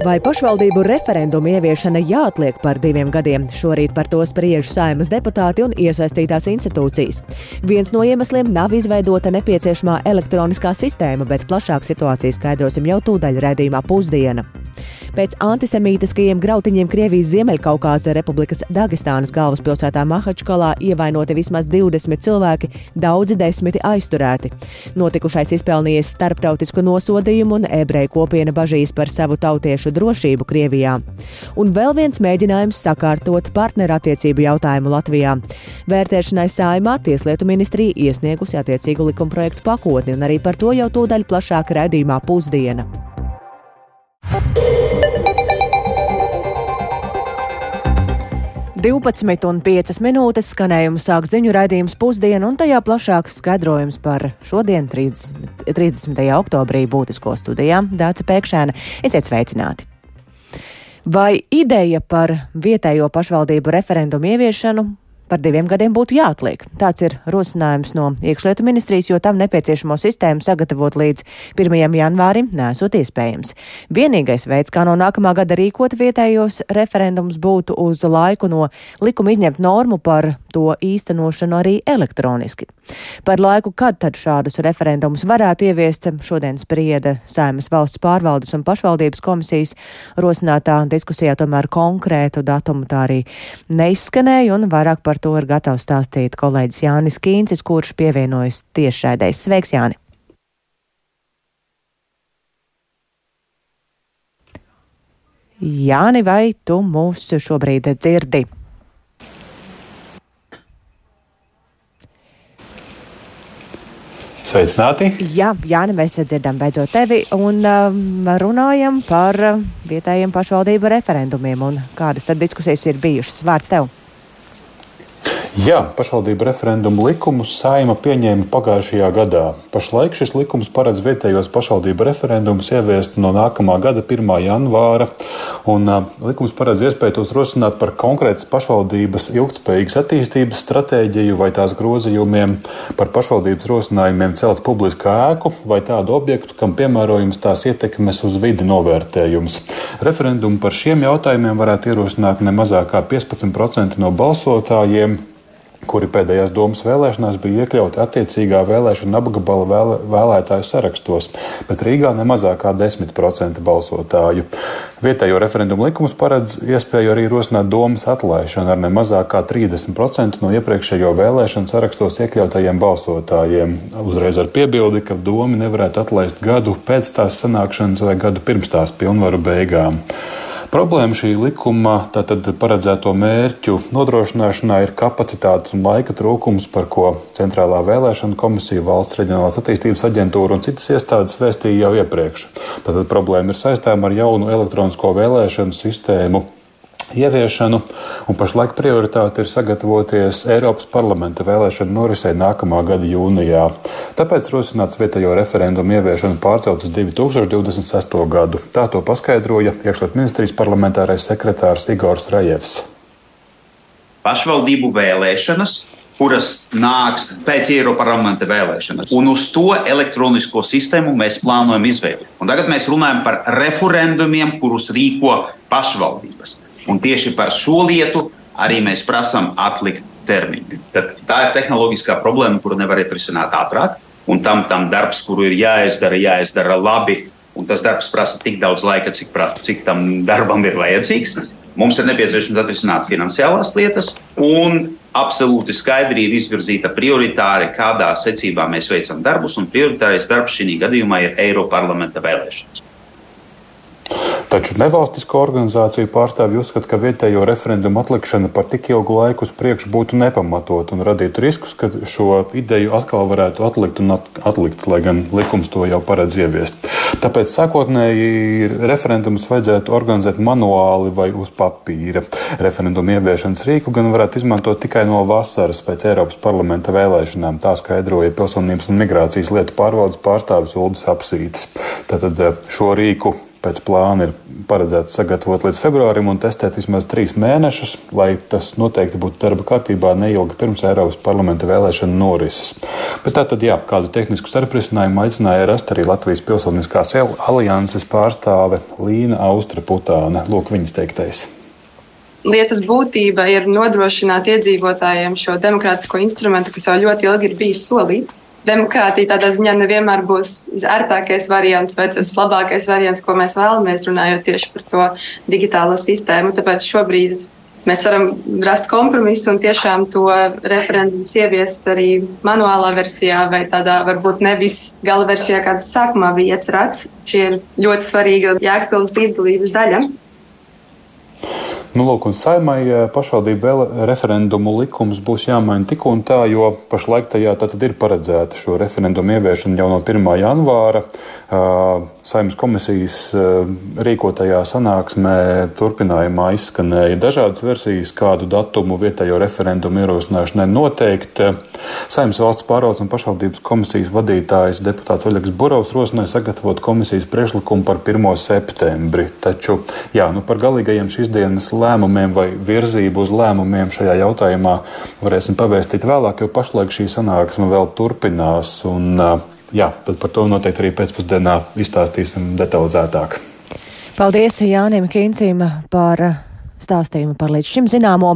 Vai pašvaldību referendumu ieviešana jāatliek par diviem gadiem? Šorīt par to spriež saimas deputāti un iesaistītās institūcijas. Viens no iemesliem nav izveidota nepieciešamā elektroniskā sistēma, bet plašāk situāciju skaidrosim jau tūdaļ redzījumā pusdiena. Pēc antisemītiskajiem grautiņiem Krievijas Ziemeļkaukāza Republikas Dagestānas galvaspilsētā Mahačkalā ievainoti vismaz 20 cilvēki, daudzi desmiti aizturēti. Notikušais izpelnījies starptautisku nosodījumu un ebreju kopiena bažīs par savu tautiešu drošību Krievijā. Un vēl viens mēģinājums sakārtot partnerattiecību jautājumu Latvijā. Vērtēšanai saimā Tieslietu ministrija iesniegusi attiecīgu likumprojektu pakotni, un arī par to jau tūdaļ plašāk raidījumā pusdiena. 12,5 minūtes skanējums sāk ziņu raidījums pusdienu, un tajā plašāks skaidrojums par šodien, 30. 30. oktobrī, būtisko studijā Dāca Pēkšēna. Esiet sveicināti! Vai ideja par vietējo pašvaldību referendumu ieviešanu par diviem gadiem būtu jāatliek. Tāds ir rosinājums no iekšlietu ministrijas, jo tam nepieciešamo sistēmu sagatavot līdz 1. janvārim nesot iespējams. Vienīgais veids, kā no nākamā gada rīkot vietējos referendumus, būtu uz laiku no likuma izņemt normu par to īstenošanu arī elektroniski. Par laiku, kad tad šādus referendumus varētu ieviest, šodien sprieda Saimas valsts pārvaldes un pašvaldības komisijas rosinātā diskusijā tomēr konkrētu datumu tā arī neizskanēja un vairāk par to ir gatavs stāstīt kolēģis Jānis Kīncis, kurš pievienojas tiešraidēs. Sveiks, Jāni! Jāni, vai tu mūs šobrīd dzirdi? Sveicināti! Jā, Jāni, mēs dzirdam beidzot tevi un um, runājam par vietējiem pašvaldību referendumiem un kādas tad diskusijas ir bijušas. Vārds tev! Jā, pašvaldību referendumu likumu saima pieņēma pagājušajā gadā. Pašlaik šis likums paredz vietējos pašvaldību referendumus ieviest no nākamā gada 1. janvāra. Un, uh, likums paredz iespēju tos rosināt par konkrētas pašvaldības ilgspējīgas attīstības stratēģiju vai tās grozījumiem, par pašvaldības rosinājumiem celt publisku ēku vai tādu objektu, kam piemērojams tās ietekmes uz vidi novērtējums. Referendumu par šiem jautājumiem varētu ierosināt ne mazāk kā 15% no balsotājiem kuri pēdējās domas vēlēšanās bija iekļauti attiecīgā vēlēšana apgabala vēlē, vēlētāju sarakstos, bet Rīgā ne mazāk kā 10% balsotāju. Vietējo referendumu likums paredz iespēju arī rosināt domas atlaišanu ar ne mazāk kā 30% no iepriekšējo vēlēšanu sarakstos iekļautajiem balsotājiem. Uzreiz ar piebildi, ka domi nevarētu atlaist gadu pēc tās sanākšanas vai gadu pirms tās pilnvaru beigām. Problēma šī likuma paredzēto mērķu nodrošināšanā ir kapacitātes un laika trūkums, par ko Centrālā vēlēšana komisija, Valsts reģionālās attīstības aģentūra un citas iestādes vēstīja jau iepriekš. Tātad problēma ir saistāma ar jaunu elektronisko vēlēšanu sistēmu ieviešanu, un pašlaik prioritāte ir sagatavoties Eiropas parlamenta vēlēšanu norisei nākamā gada jūnijā. Tāpēc rosināts vietējo referendumu ieviešanu pārcelt uz 2026. gadu. Tā to paskaidroja iekšlietu ministrijas parlamentārais sekretārs Igors Rajevs. Pašvaldību vēlēšanas kuras nāks pēc Eiropas parlamenta vēlēšanas. Un uz to elektronisko sistēmu mēs plānojam izveidot. Tagad mēs runājam par referendumiem, kurus rīko pašvaldības. Un tieši par šo lietu arī mēs prasām atlikt termiņu. Tad tā ir tehnoloģiskā problēma, kuru nevar atrisināt ātrāk. Un tam, tam darbs, kuru ir jāizdara, jāizdara labi. Un tas darbs prasa tik daudz laika, cik, prasa, cik tam darbam ir vajadzīgs. Mums ir nepieciešams atrisināt finansiālās lietas, un absolūti skaidri ir izvirzīta prioritāte, kādā secībā mēs veicam darbus. Prioritārais darbs šī gadījumā ir Eiropas parlamenta vēlēšanas. Taču nevalstisko organizāciju pārstāvji uzskata, ka vietējo referendumu atlikšana par tik ilgu laiku uz priekšu būtu nepamatot un radītu riskus, ka šo ideju atkal varētu atlikt un atlikt, lai gan likums to jau paredz ieviest. Tāpēc sākotnēji referendumus vajadzētu organizēt manuāli vai uz papīra. Referendumu ieviešanas rīku gan varētu izmantot tikai no vasaras pēc Eiropas parlamenta vēlēšanām. Tā skaidroja Pilsonības un migrācijas lietu pārvaldes pārstāvis Uldis Apsītis. Tātad šo rīku pēc plāna ir paredzēts sagatavot līdz februārim un testēt vismaz trīs mēnešus, lai tas noteikti būtu darba kārtībā neilgi pirms Eiropas parlamenta vēlēšana norises. Bet tā tad, jā, kādu tehnisku starprisinājumu aicināja rast arī Latvijas Pilsoniskās alianses pārstāve Līna Austra Putāne. Lūk, viņas teiktais lietas būtība ir nodrošināt iedzīvotājiem šo demokrātisko instrumentu, kas jau ļoti ilgi ir bijis solīts demokrātija tādā ziņā nevienmēr būs ērtākais variants vai tas labākais variants, ko mēs vēlamies, runājot tieši par to digitālo sistēmu. Tāpēc šobrīd mēs varam rast kompromisu un tiešām to referendumu ieviest arī manuālā versijā vai tādā varbūt nevis gala versijā, kāds sākumā bija iecerēts. Šī ir ļoti svarīga jēgpilnas līdzdalības daļa. Nu, lūk, un saimai eh, pašvaldību vēl referendumu likums būs jāmaina tik un tā, jo pašlaik tajā ir paredzēta šo referendumu ieviešana jau no 1. janvāra. Saimnes komisijas rīkotajā sanāksmē turpinājumā izskanēja dažādas versijas, kādu datumu vietējo referendumu ierosināšanai noteikt. Saimnes valsts pārvaldes un pašvaldības komisijas vadītājs deputāts Oļegs Burovs rosināja sagatavot komisijas priekšlikumu par 1. septembri. Taču jā, nu, par galīgajiem šīs dienas lēmumiem vai virzību uz lēmumiem šajā jautājumā varēsim pavēstīt vēlāk, jo pašlaik šī sanāksme vēl turpinās. Un, jā, tad par to noteikti arī pēcpusdienā izstāstīsim detalizētāk. Paldies Jānim Kīncim par stāstījumu par līdz šim zināmo,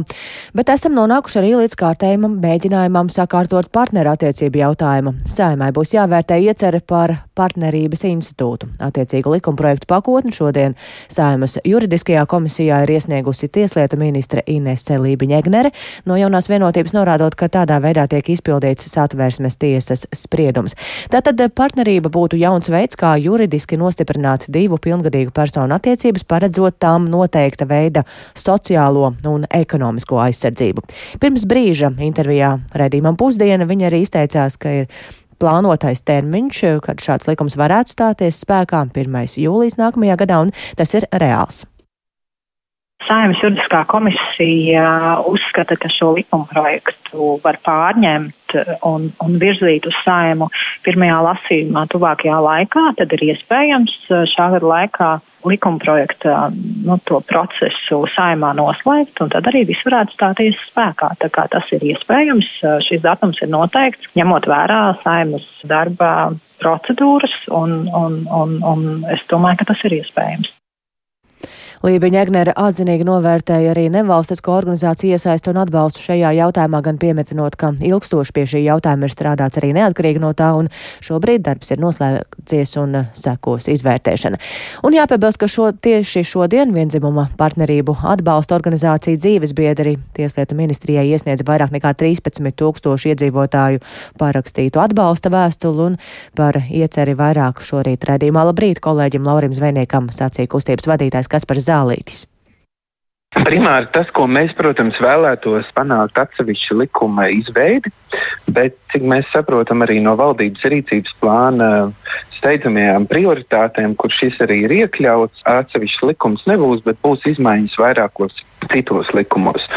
bet esam nonākuši arī līdz kārtējumam mēģinājumam sakārtot partnerattiecību jautājumu. Sēmai būs jāvērtē iecere par partnerības institūtu. Attiecīgu likumprojektu pakotni šodien Sēmas juridiskajā komisijā ir iesniegusi tieslietu ministre Inese Lībiņegnere, no jaunās vienotības norādot, ka tādā veidā tiek izpildīts satvērsmes tiesas spriedums. Tātad partnerība būtu jauns veids, kā juridiski nostiprināt divu pilngadīgu personu attiecības, paredzot tām noteikta veida sociālo un ekonomisko aizsardzību. Pirms brīža intervijā redzījumam pusdiena viņa arī izteicās, ka ir plānotais termiņš, kad šāds likums varētu stāties spēkā 1. jūlijas nākamajā gadā, un tas ir reāls. Saimnes juridiskā komisija uzskata, ka šo likuma projektu var pārņemt un, un virzīt uz saimu pirmajā lasījumā tuvākajā laikā. Tad ir iespējams šā gada laikā likuma projekta nu, procesu saimā noslēgt, un tad arī viss varētu stāties spēkā. Tā kā tas ir iespējams, šis datums ir noteikts, ņemot vērā saimas darba procedūras, un, un, un, un es domāju, ka tas ir iespējams. Lībiņa Egnere atzinīgi novērtēja arī nevalstisko organizāciju iesaistu un atbalstu šajā jautājumā, gan piemetinot, ka ilgstoši pie šī jautājuma ir strādāts arī neatkarīgi no tā, un šobrīd darbs ir noslēdzies un sekos izvērtēšana. Un jāpiebilst, ka šo, tieši šodien vienzimuma partnerību atbalsta organizācija dzīves biedri Tieslietu ministrijai iesniedz vairāk nekā 13 tūkstošu iedzīvotāju parakstītu atbalsta vēstuli un par ieceri vairāk šorīt redzīmā. Labrīt kolēģim Laurim Zvejniekam sacīja kustības vadītājs Kaspars. Zālītis. Primāri tas, ko mēs, protams, vēlētos panākt atsevišķu likuma izveidi, bet, cik mēs saprotam, arī no valdības rīcības plāna steidzamajām prioritātēm, kur šis arī ir iekļauts, atsevišķs likums nebūs, bet būs izmaiņas vairākos citos likumos.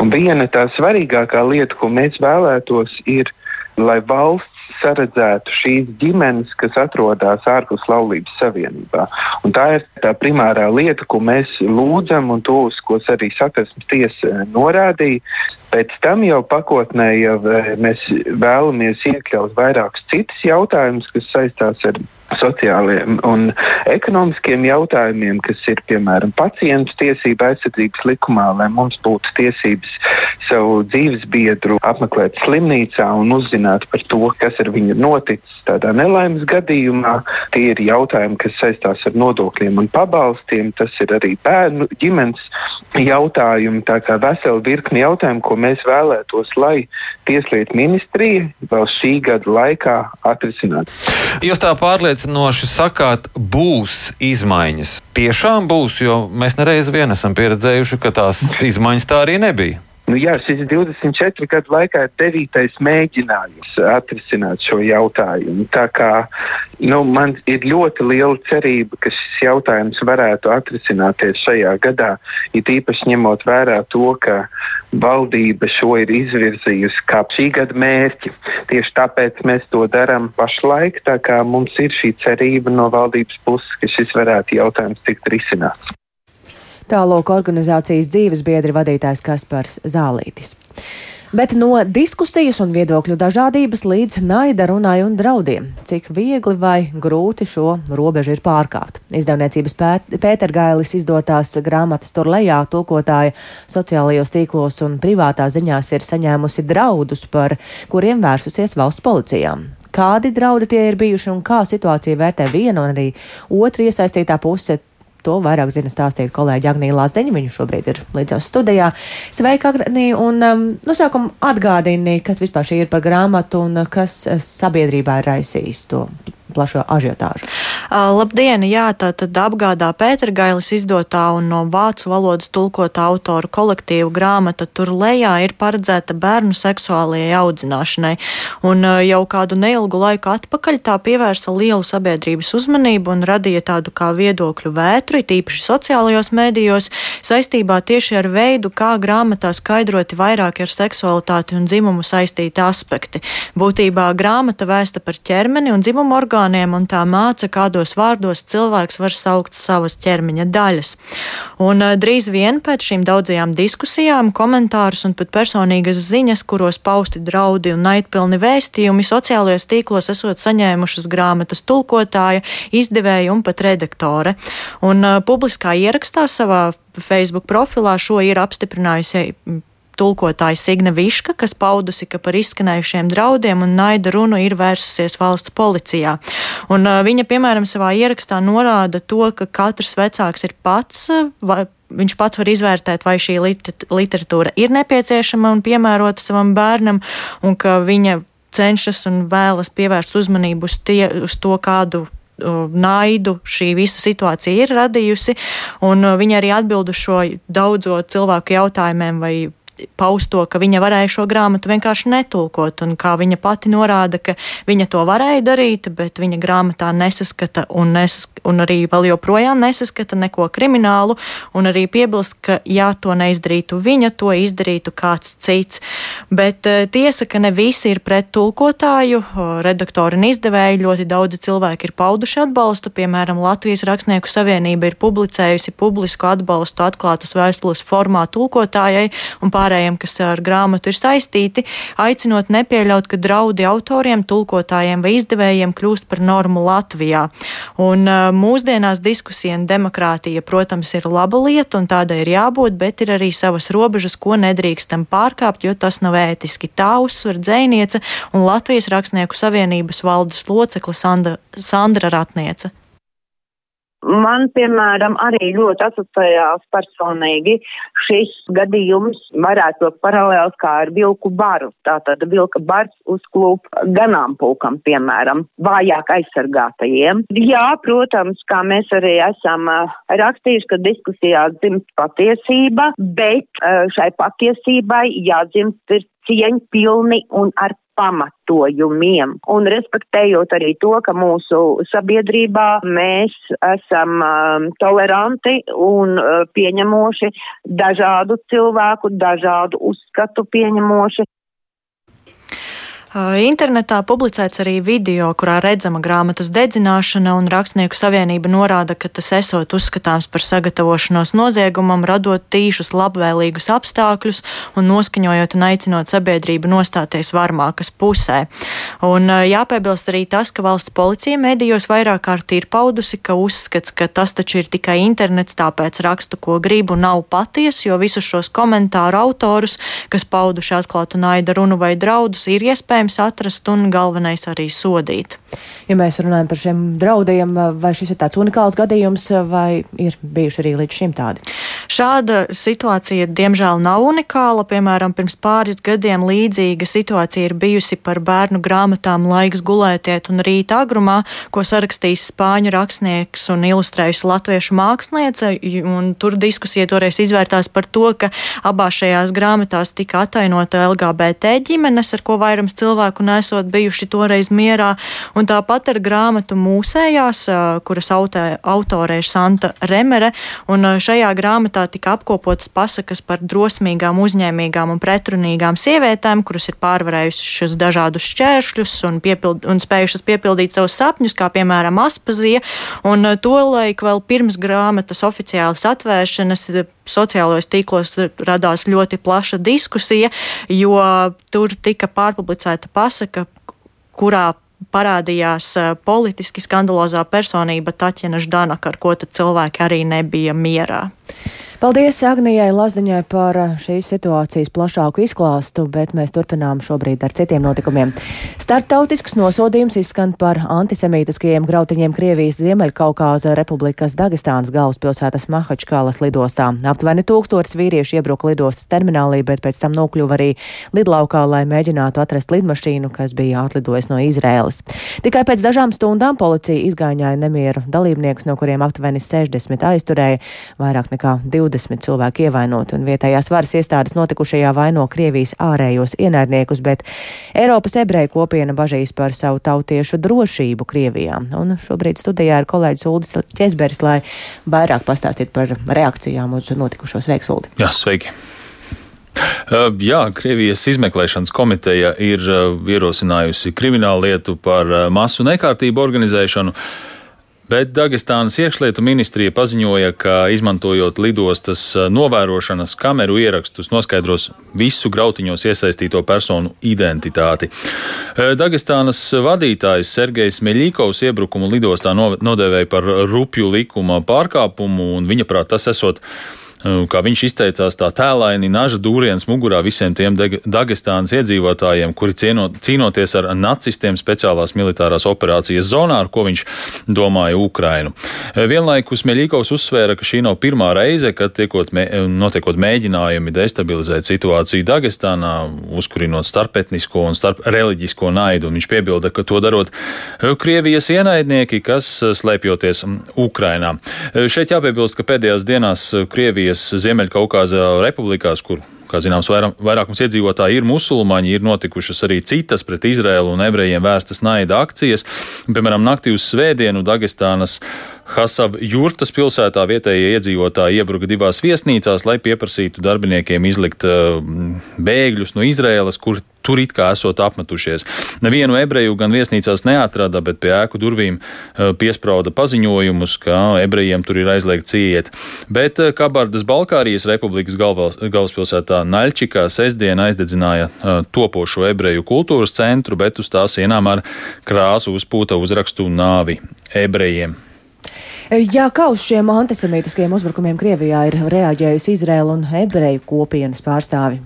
Un viena tā svarīgākā lieta, ko mēs vēlētos, ir, lai valsts saredzētu šīs ģimenes, kas atrodas ārpus laulības savienībā. Un tā ir tā primārā lieta, ko mēs lūdzam, un to, uz ko arī satversmes tiesa norādīja. Pēc tam jau pakotnē jau eh, mēs vēlamies iekļaut vairākus citus jautājumus, kas saistās ar sociāliem un ekonomiskiem jautājumiem, kas ir piemēram pacientu tiesība aizsardzības likumā, lai mums būtu tiesības savu dzīves biedru apmeklēt slimnīcā un uzzināt par to, kas ar viņu ir noticis tādā nelaimes gadījumā. Tie ir jautājumi, kas saistās ar nodokļiem un pabalstiem. Tas ir arī bērnu ģimenes jautājumi. Tā kā vesela virkni jautājumu, ko mēs vēlētos, lai Tieslietu ministrija vēl šī gada laikā atrisinātu. Jūs tā pārliecinoši sakāt, būs izmaiņas. Tiešām būs, jo mēs nereiz vien esam pieredzējuši, ka tās izmaiņas tā arī nebija. Nu, jā, šis 24 gadu laikā ir devītais mēģinājums atrisināt šo jautājumu. Tā kā, nu, man ir ļoti liela cerība, ka šis jautājums varētu atrisināties šajā gadā, it īpaši ņemot vērā to, ka valdība šo ir izvirzījusi kā šī gada mērķi. Tieši tāpēc mēs to darām pašlaik. Mums ir šī cerība no valdības puses, ka šis varētu jautājums tikt risināts. Tālāk organizācijas dzīves biedri vadītājs Kaspars Zālītis. Bet no diskusijas un viedokļu dažādības līdz naida runai un draudiem, cik viegli vai grūti šo robežu ir pārkāpt. Izdevniecības pēt, Pētergailis izdotās grāmatas tur lejā tulkotāja sociālajos tīklos un privātā ziņās ir saņēmusi draudus, par kuriem vērsusies valsts policijām. Kādi draudi tie ir bijuši un kā situācija vērtē viena un arī otra iesaistītā puse, To vairāk zina stāstīt kolēģi Agnija Lāsdeņa. Viņa šobrīd ir līdzās studijā. Sveika, Agnija! Un um, nu, sākumā atgādini, kas vispār šī ir par grāmatu un kas uh, sabiedrībā ir raisījis to plašo ažiotāžu. Labdien! Jā, tā tad apgādā Pētergailis izdotā un no vācu valodas tulkotā autoru kolektīvu grāmata tur lejā ir paredzēta bērnu seksuālajai audzināšanai. Un jau kādu neilgu laiku atpakaļ tā pievērsa lielu sabiedrības uzmanību un radīja tādu kā viedokļu vētru, tīpaši sociālajos mēdījos, saistībā tieši ar veidu, kā grāmatā skaidroti vairāki ar seksualitāti un dzimumu saistīti aspekti. Būtībā grāmata vēsta par ķermeni un dzimumu orgānu orgāniem, un tā māca, kādos vārdos cilvēks var saukt savas ķermeņa daļas. Un uh, drīz vien pēc šīm daudzajām diskusijām, komentārus un pat personīgas ziņas, kuros pausti draudi un naidpilni vēstījumi, sociālajos tīklos esot saņēmušas grāmatas tulkotāja, izdevēja un pat redaktore. Un uh, publiskā ierakstā savā Facebook profilā šo ir apstiprinājusi tulkotāja Signa Viška, kas paudusi, ka par izskanējušiem draudiem un naida runu ir vērsusies valsts policijā. Un, viņa, piemēram, savā ierakstā norāda to, ka katrs vecāks ir pats. Va, viņš pats var izvērtēt, vai šī literatūra ir nepieciešama un piemērota savam bērnam, un ka viņa cenšas un vēlas pievērst uzmanību uz, tie, uz to, kādu naidu šī visa situācija ir radījusi, viņa arī atbild uz šo daudzo cilvēku jautājumiem, vai paust to, ka viņa varēja šo grāmatu vienkārši netulkot, un kā viņa pati norāda, ka viņa to varēja darīt, bet viņa grāmatā nesaskata un, nesask un arī vēl joprojām nesaskata neko kriminālu, un arī piebilst, ka ja to neizdarītu viņa, to izdarītu kāds cits. Bet eh, tiesa, ka ne visi ir pret tulkotāju, redaktori un izdevēji, ļoti daudzi cilvēki ir pauduši atbalstu, piemēram, Latvijas Rakstnieku savienība ir publicējusi publisku atbalstu atklātas vēstules formā tulkotājai un pārējiem pārējiem, kas ar grāmatu ir saistīti, aicinot nepieļaut, ka draudi autoriem, tulkotājiem vai izdevējiem kļūst par normu Latvijā. Un mūsdienās diskusija un demokrātija, protams, ir laba lieta un tādai ir jābūt, bet ir arī savas robežas, ko nedrīkstam pārkāpt, jo tas nav ētiski. Tā uzsver dzēniece un Latvijas Rakstnieku savienības valdes locekla Sandra, Sandra Ratniece. Man, piemēram, arī ļoti asociējās personīgi šis gadījums varētu būt paralēls kā ar vilku baru. Tātad vilka bars uzklūp ganāmpulkam, piemēram, vājāk aizsargātajiem. Jā, protams, kā mēs arī esam rakstījuši, ka diskusijā dzimst patiesība, bet šai patiesībai jādzimst ir cieņpilni un ar pamatojumiem. Un respektējot arī to, ka mūsu sabiedrībā mēs esam um, toleranti un uh, pieņemoši dažādu cilvēku, dažādu uzskatu pieņemoši. Internetā publicēts arī video, kurā redzama grāmatas dedzināšana, un Rakstnieku savienība norāda, ka tas esot uzskatāms par sagatavošanos noziegumam, radot tīšus labvēlīgus apstākļus un noskaņojot un aicinot sabiedrību nostāties varmākas pusē. Un jāpiebilst arī tas, ka valsts policija medijos vairāk kārt ir paudusi, ka uzskats, ka tas taču ir tikai internets, tāpēc rakstu, ko gribu, nav patiesi, jo visus šos komentāru autorus, kas pauduši atklātu naida runu vai draudus, ir iespējams iespējams atrast un galvenais arī sodīt. Ja mēs runājam par šiem draudiem, vai šis ir tāds unikāls gadījums, vai ir bijuši arī līdz šim tādi? Šāda situācija, diemžēl, nav unikāla. Piemēram, pirms pāris gadiem līdzīga situācija ir bijusi par bērnu grāmatām Laiks gulētiet un rīt agrumā, ko sarakstījis spāņu rakstnieks un ilustrējusi latviešu māksliniece. Tur diskusija toreiz izvērtās par to, ka abās šajās grāmatās tika atainota LGBT ģimenes, ar ko vairums cilvēku cilvēku nesot bijuši toreiz mierā, un tāpat ar grāmatu Mūsējās, kuras autē, autore ir Santa Remere, un šajā grāmatā tika apkopotas pasakas par drosmīgām, uzņēmīgām un pretrunīgām sievietēm, kuras ir pārvarējušas dažādus šķēršļus un, piepild, un spējušas piepildīt savus sapņus, kā piemēram Aspazija, un tolaik vēl pirms grāmatas oficiālas atvēršanas sociālajos tīklos radās ļoti plaša diskusija, jo tur tika pārpublicēta pasaka, kurā parādījās politiski skandalozā personība Taķena Ždanaka, ar ko cilvēki arī nebija mierā. Paldies Agnijai Lazdiņai par eh, šīs situācijas plašāku izklāstu, bet mēs turpinām šobrīd ar citiem notikumiem. Starptautisks nosodījums izskan par antisemītiskajiem grautiņiem Krievijas Ziemeļkaukāza Republikas Dagestānas galvaspilsētas Mahačkālas lidostā. Aptuveni tūkstotis vīrieši iebruka lidostas terminālī, bet pēc tam nokļuva arī lidlaukā, lai mēģinātu atrast lidmašīnu, kas bija atlidojusi no Izrēlas. Tikai pēc dažām stundām policija izgāņāja nemieru dalībniekus, no kuriem aptuveni 60 aizturēja, vairāk nekā 20 20 cilvēki ievainoti, un vietējās varas iestādes notikušajā vaino Krievijas ārējos ienaidniekus, bet Eiropas ebreju kopiena bažīs par savu tautiešu drošību Krievijā. Un šobrīd studijā ir kolēģis Uldis Česberis, lai vairāk pastāstītu par reakcijām uz notikušo sveiksuldi. Jā, sveiki! Uh, jā, Krievijas izmeklēšanas komiteja ir uh, ierosinājusi kriminālu lietu par uh, masu nekārtību organizēšanu. Bet Dagestānas iekšlietu ministrija paziņoja, ka izmantojot lidostas eh, novērošanas kameru ierakstus, noskaidros visu grautiņos iesaistīto personu identitāti. Eh, Dagestānas vadītājs Sergejs Meļīkovs iebrukumu lidostā nodēvēja par rupju likuma pārkāpumu, un viņa prāt tas esot kā viņš izteicās, tā tēlaini naža dūriens mugurā visiem tiem Dagestānas iedzīvotājiem, kuri cieno, cīnoties ar nacistiem speciālās militārās operācijas zonā, ar ko viņš domāja Ukrainu. Vienlaikus Meļīkovs uzsvēra, ka šī nav pirmā reize, kad tiekot, notiekot mēģinājumi destabilizēt situāciju Dagestānā, uzkurinot starpetnisko un starp reliģisko naidu, un viņš piebilda, ka to darot eh, Krievijas ienaidnieki, kas slēpjoties Ukrainā. Šeit jāpiebilst, ka pēdējās dienās Krievija Krievijas Ziemeļkaukāza republikās, kur, kā zināms, vairākums iedzīvotāji ir musulmaņi, ir notikušas arī citas pret Izrēlu un ebrejiem vērstas naida akcijas. Piemēram, naktī uz svētdienu Dagestānas Hasav Jurtas pilsētā vietējie iedzīvotāji iebruka divās viesnīcās, lai pieprasītu darbiniekiem izlikt uh, bēgļus no Izrēlas, kur tur it kā esot apmetušies. Nevienu ebreju gan viesnīcās neatrada, bet pie ēku durvīm uh, piesprauda paziņojumus, ka ebrejiem tur ir aizliegts iet. Bet uh, Kabardas Balkārijas republikas galvas, galvaspilsētā Naļčikā sestdien aizdedzināja topošo ebreju kultūras centru, bet uz tā sienām ar krāsu uzpūta uzrakstu nāvi ebrejiem. Jā, kā uz šiem antisemītiskajiem uzbrukumiem Krievijā ir reaģējusi Izraela un ebreju kopienas pārstāvi?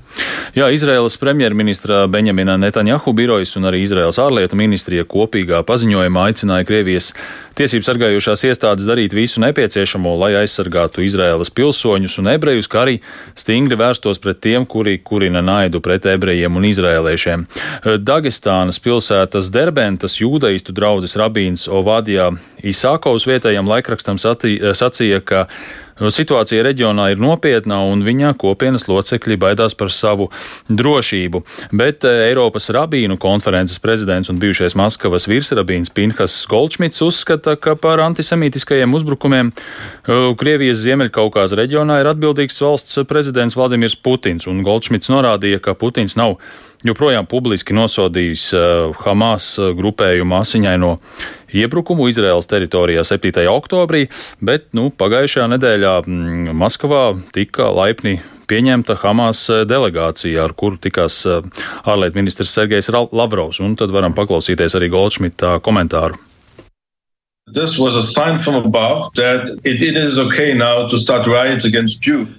Jā, Izraēlas premjerministra Benjamina Netanjahu birojas un arī Izraēlas ārlietu ministrija kopīgā paziņojumā aicināja Krievijas tiesību sargājošās iestādes darīt visu nepieciešamo, lai aizsargātu Izraēlas pilsoņus un ebrejus, kā arī stingri vērstos pret tiem, kuri kurina naidu pret ebrejiem un izrēliešiem. Dagestānas pilsētas Derbentas jūdaistu draudzes rabīns Ovadijā Isākovs vietējam laikrakstam sacīja, ka Situācija reģionā ir nopietna un viņa kopienas locekļi baidās par savu drošību. Bet eh, Eiropas rabīnu konferences prezidents un bijušais Maskavas virsrabīns Pinhas Goldšmits uzskata, ka par antisemītiskajiem uzbrukumiem eh, Krievijas Ziemeļkaukās reģionā ir atbildīgs valsts prezidents Vladimirs Putins, un Goldšmits norādīja, ka Putins nav joprojām publiski nosodījis uh, Hamas grupējumu asiņaino iebrukumu Izraēlas teritorijā 7. oktobrī, bet nu, pagājušajā nedēļā m, mm, Maskavā tika laipni pieņemta Hamas uh, delegācija, ar kuru tikās uh, ārlietu ministrs Sergejs Lavrovs. Un tad varam paklausīties arī Goldšmita komentāru.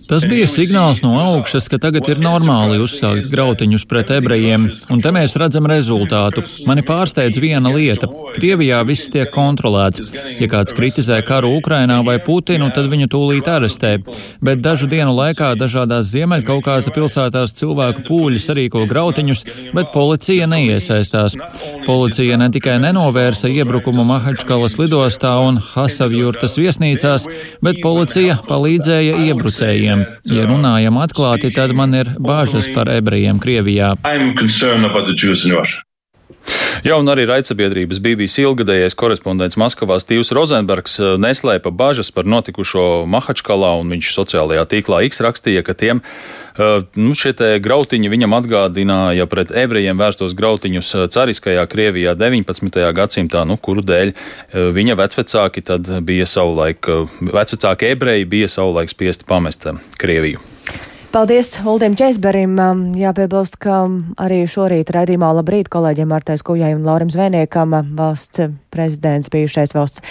Tas bija signāls no augšas, ka tagad ir normāli uzsākt grautiņus pret ebrejiem, un te mēs redzam rezultātu. Mani pārsteidz viena lieta - Krievijā viss tiek kontrolēts. Ja kāds kritizē karu Ukrainā vai Putinu, tad viņu tūlīt arestē, bet dažu dienu laikā dažādās Ziemeļkaukāza pilsētās cilvēku pūļi sarīko grautiņus, bet policija neiesaistās. Policija ne tikai nenovērsa iebrukumu Mahačkalas lidostā, lidostā un Hasavjurtas viesnīcās, bet policija palīdzēja iebrucējiem. Ja runājam atklāti, tad man ir bāžas par ebrejiem Krievijā. Jā, un arī raidsabiedrības BBC ilgadējais korespondents Maskavā Stīvs Rozenbergs eh, neslēpa bažas par notikušo Mahačkalā, un viņš sociālajā tīklā X rakstīja, ka tiem uh, nu, šie grautiņi viņam atgādināja pret ebrejiem vērstos grautiņus eh, cariskajā Krievijā 19. gadsimtā, nu, kuru dēļ viņa vecvecāki bija savulaik, vecvecāki ebreji bija savulaik spiesti pamest Krieviju. Paldies Uldim Česberim. Um, jāpiebilst, ka arī šorīt raidījumā labrīt kolēģiem Martais Kujai un Laurim Zvēniekam valsts prezidents, bijušais valsts,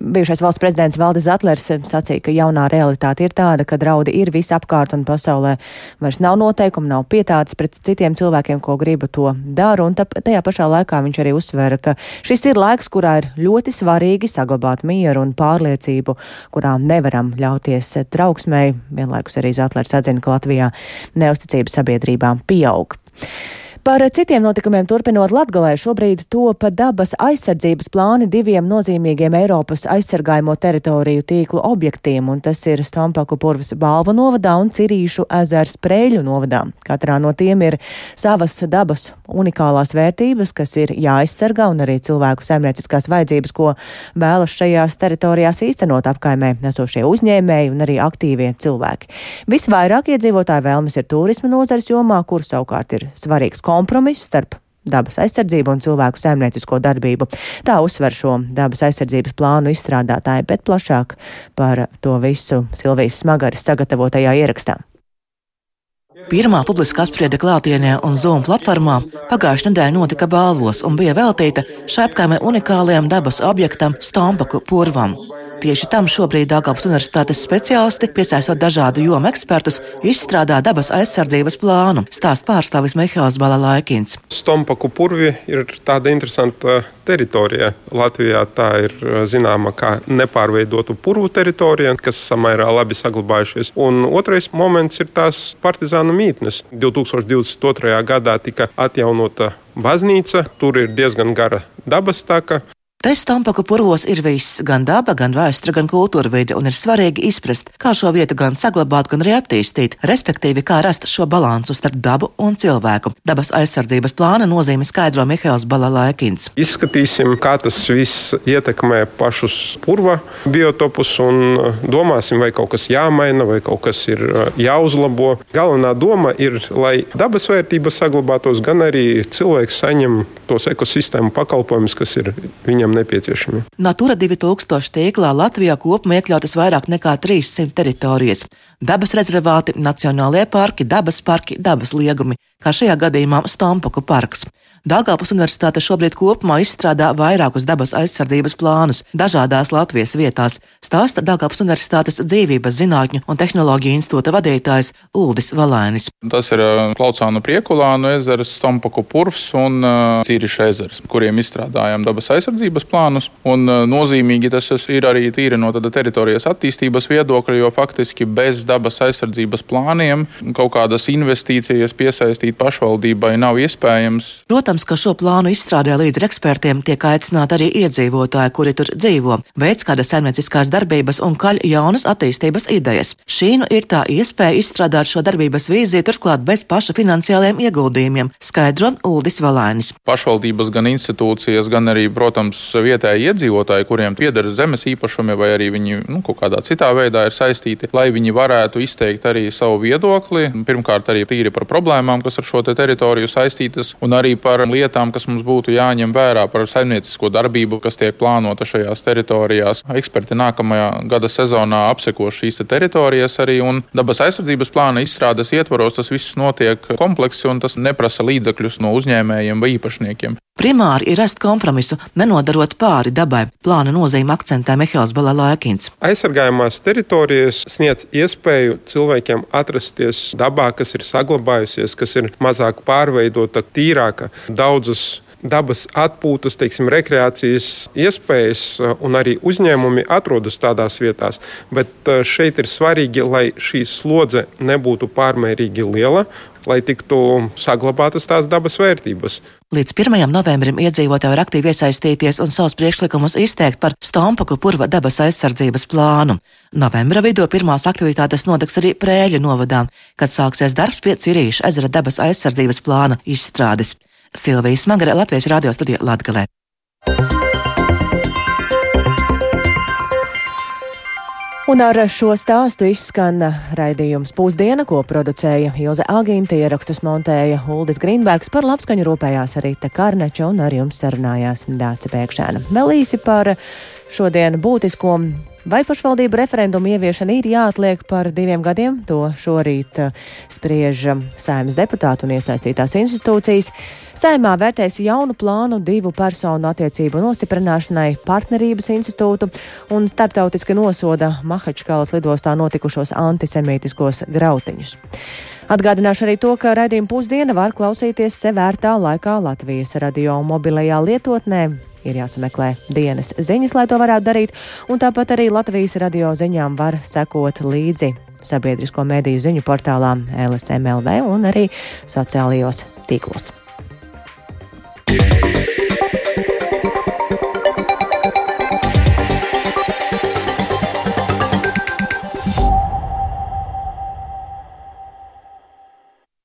bijušais valsts prezidents Valdis Zatlers sacīja, ka jaunā realitāte ir tāda, ka draudi ir visapkārt un pasaulē vairs nav noteikumu, nav pietāts pret citiem cilvēkiem, ko griba to dara, un tajā pašā laikā viņš arī uzsvēra, ka šis ir laiks, kurā ir ļoti svarīgi saglabāt mieru un pārliecību, kurā nevaram ļauties trauksmei. Vienlaikus arī Zatlers atzina, ka Latvijā neusticība sabiedrībām pieaug. Par citiem notikumiem turpinot Latgalē šobrīd topa dabas aizsardzības plāni diviem nozīmīgiem Eiropas aizsargājumu teritoriju tīklu objektiem, un tas ir Stompaku purvas Balva novadā un Cirīšu ezers Prēļu novadā. Katrā no tiem ir savas dabas unikālās vērtības, kas ir jāaizsargā, un arī cilvēku saimnieciskās vajadzības, ko vēlas šajās teritorijās īstenot apkaimē nesošie uzņēmēji un arī aktīvie cilvēki. Visvairāk iedzīvotāju vēlmes ir turisma nozares jomā, kur savukārt ir svarīgs konkurss kompromiss starp dabas aizsardzību un cilvēku saimniecisko darbību. Tā uzsver šo dabas aizsardzības plānu izstrādātāji, bet plašāk par to visu Silvijas Smagaras sagatavotajā ierakstā. Pirmā publiska apspriede klātienē un Zoom platformā pagājušajā nedēļā notika balvos un bija veltīta šai apkaimē unikālajam dabas objektam Stompaku purvam. Tieši tam šobrīd Dāngāpas Universitātes speciālisti, piesaistot dažādu jomu ekspertus, izstrādā dabas aizsardzības plānu, stāsta pārstāvis Mihāls Balalaikins. Stompaku purvi ir tāda interesanta teritorija. Latvijā tā ir zināma kā nepārveidotu purvu teritorija, kas samērā labi saglabājušies. Un otrais moments ir tās partizānu mītnes. 2022. gadā tika atjaunota baznīca, tur ir diezgan gara dabas taka. Te Stampaku purvos ir viss, gan daba, gan vēsture, gan kultūra vide, un ir svarīgi izprast, kā šo vietu gan saglabāt, gan arī attīstīt, respektīvi, kā rast šo balansu starp dabu un cilvēku. Dabas aizsardzības plāna nozīme skaidro Mihails Balalaikins. Izskatīsim, kā tas viss ietekmē pašus purva biotopus un domāsim, vai kaut kas jāmaina, vai kaut kas ir uh, jāuzlabo. Galvenā doma ir, lai dabas vērtības saglabātos, gan arī cilvēks saņem tos ekosistēmu pakalpojumus, kas ir viņam nepieciešami. Natura 2000 tīklā Latvijā kopumā iekļautas vairāk nekā 300 teritorijas - dabas rezervāti, nacionālie parki, dabas parki, dabas liegumi, kā šajā gadījumā Stompaku parks. Dāngāpus Universitāte šobrīd kopumā izstrādā vairākus dabas aizsardzības plānus dažādās Latvijas vietās, stāsta Dāngāpus Universitātes dzīvības zinātņu un tehnoloģiju institūta vadītājs Uldis Valēnis. Tas ir Klaucānu priekulānu ezers, Stompaku purvs un Cīriša ezers, kuriem izstrādājam dabas aizsardzības plānus. Un nozīmīgi tas ir arī tīri no teritorijas attīstības viedokļa, jo faktiski bez dabas aizsardzības plāniem kaut kādas investīcijas piesaistīt pašvaldībai nav iespējams. Protams, Protams, ka šo plānu izstrādē līdz ekspertiem tiek aicināti arī iedzīvotāji, kuri tur dzīvo, veids kādas saimnieciskās darbības un kaļ jaunas attīstības idejas. Šī nu ir tā iespēja izstrādāt šo darbības vīziju turklāt bez paša finansiāliem ieguldījumiem, skaidro Uldis Valainis. Pašvaldības gan institūcijas, gan arī, protams, vietēji iedzīvotāji, kuriem pieder zemes īpašumi vai arī viņi nu, kaut kādā citā veidā ir saistīti, lai viņi varētu izteikt arī savu viedokli. Pirmkārt, arī tīri par problēmām, kas ar šo te teritoriju saistītas, un arī par lietām, kas mums būtu jāņem vērā par saimniecisko darbību, kas tiek plānota šajās teritorijās. Eksperti nākamajā gada sezonā apsekos šīs te teritorijas arī, un dabas aizsardzības plāna izstrādes ietvaros tas viss notiek kompleksi un tas neprasa līdzekļus no uzņēmējiem vai īpašniekiem. Primāri ir rast kompromisu, nenodarot pāri dabai. Plāna nozīme akcentē Mihāls Balalēkins. Aizsargājumās teritorijas sniedz iespēju cilvēkiem atrasties dabā, kas ir saglabājusies, kas ir mazāk pārveidota, tīrāka. Daudzas dabas atpūtas, teiksim, rekreācijas iespējas uh, un arī uzņēmumi atrodas tādās vietās. Bet uh, šeit ir svarīgi, lai šī slodze nebūtu pārmērīgi liela lai tiktu saglabātas tās dabas vērtības. Līdz 1. novembrim iedzīvotāji var aktīvi iesaistīties un savus priekšlikumus izteikt par Stompaku purva dabas aizsardzības plānu. Novembra vidū pirmās aktivitātes notiks arī Prēļu novadā, kad sāksies darbs pie Cirīša ezera dabas aizsardzības plāna izstrādes. Silvijas Smagara Latvijas radio studija Latgalē. Un ar šo stāstu izskan raidījums Pusdiena, ko producēja Ilze Agīnta, ierakstus montēja Uldis Grīnbergs, par labskaņu rūpējās arī Te Karneča un ar jums sarunājās Dāca Pēkšēna. Vēl īsi par šodien būtisko Vai pašvaldību referendumu ieviešana ir jāatliek par diviem gadiem? To šorīt uh, spriež um, saimnes deputāti un iesaistītās institūcijas. Saimā vērtēs jaunu plānu divu personu attiecību nostiprināšanai partnerības institūtu un starptautiski nosoda Mahačkalas lidostā notikušos antisemītiskos grautiņus. Atgādināšu arī to, ka raidījuma pusdiena var klausīties sevērtā laikā Latvijas radio mobilajā lietotnē ir jāsameklē dienas ziņas, lai to varētu darīt, un tāpat arī Latvijas radio ziņām var sekot līdzi sabiedrisko mediju ziņu portālā LSMLV un arī sociālajos tīklos. Yeah.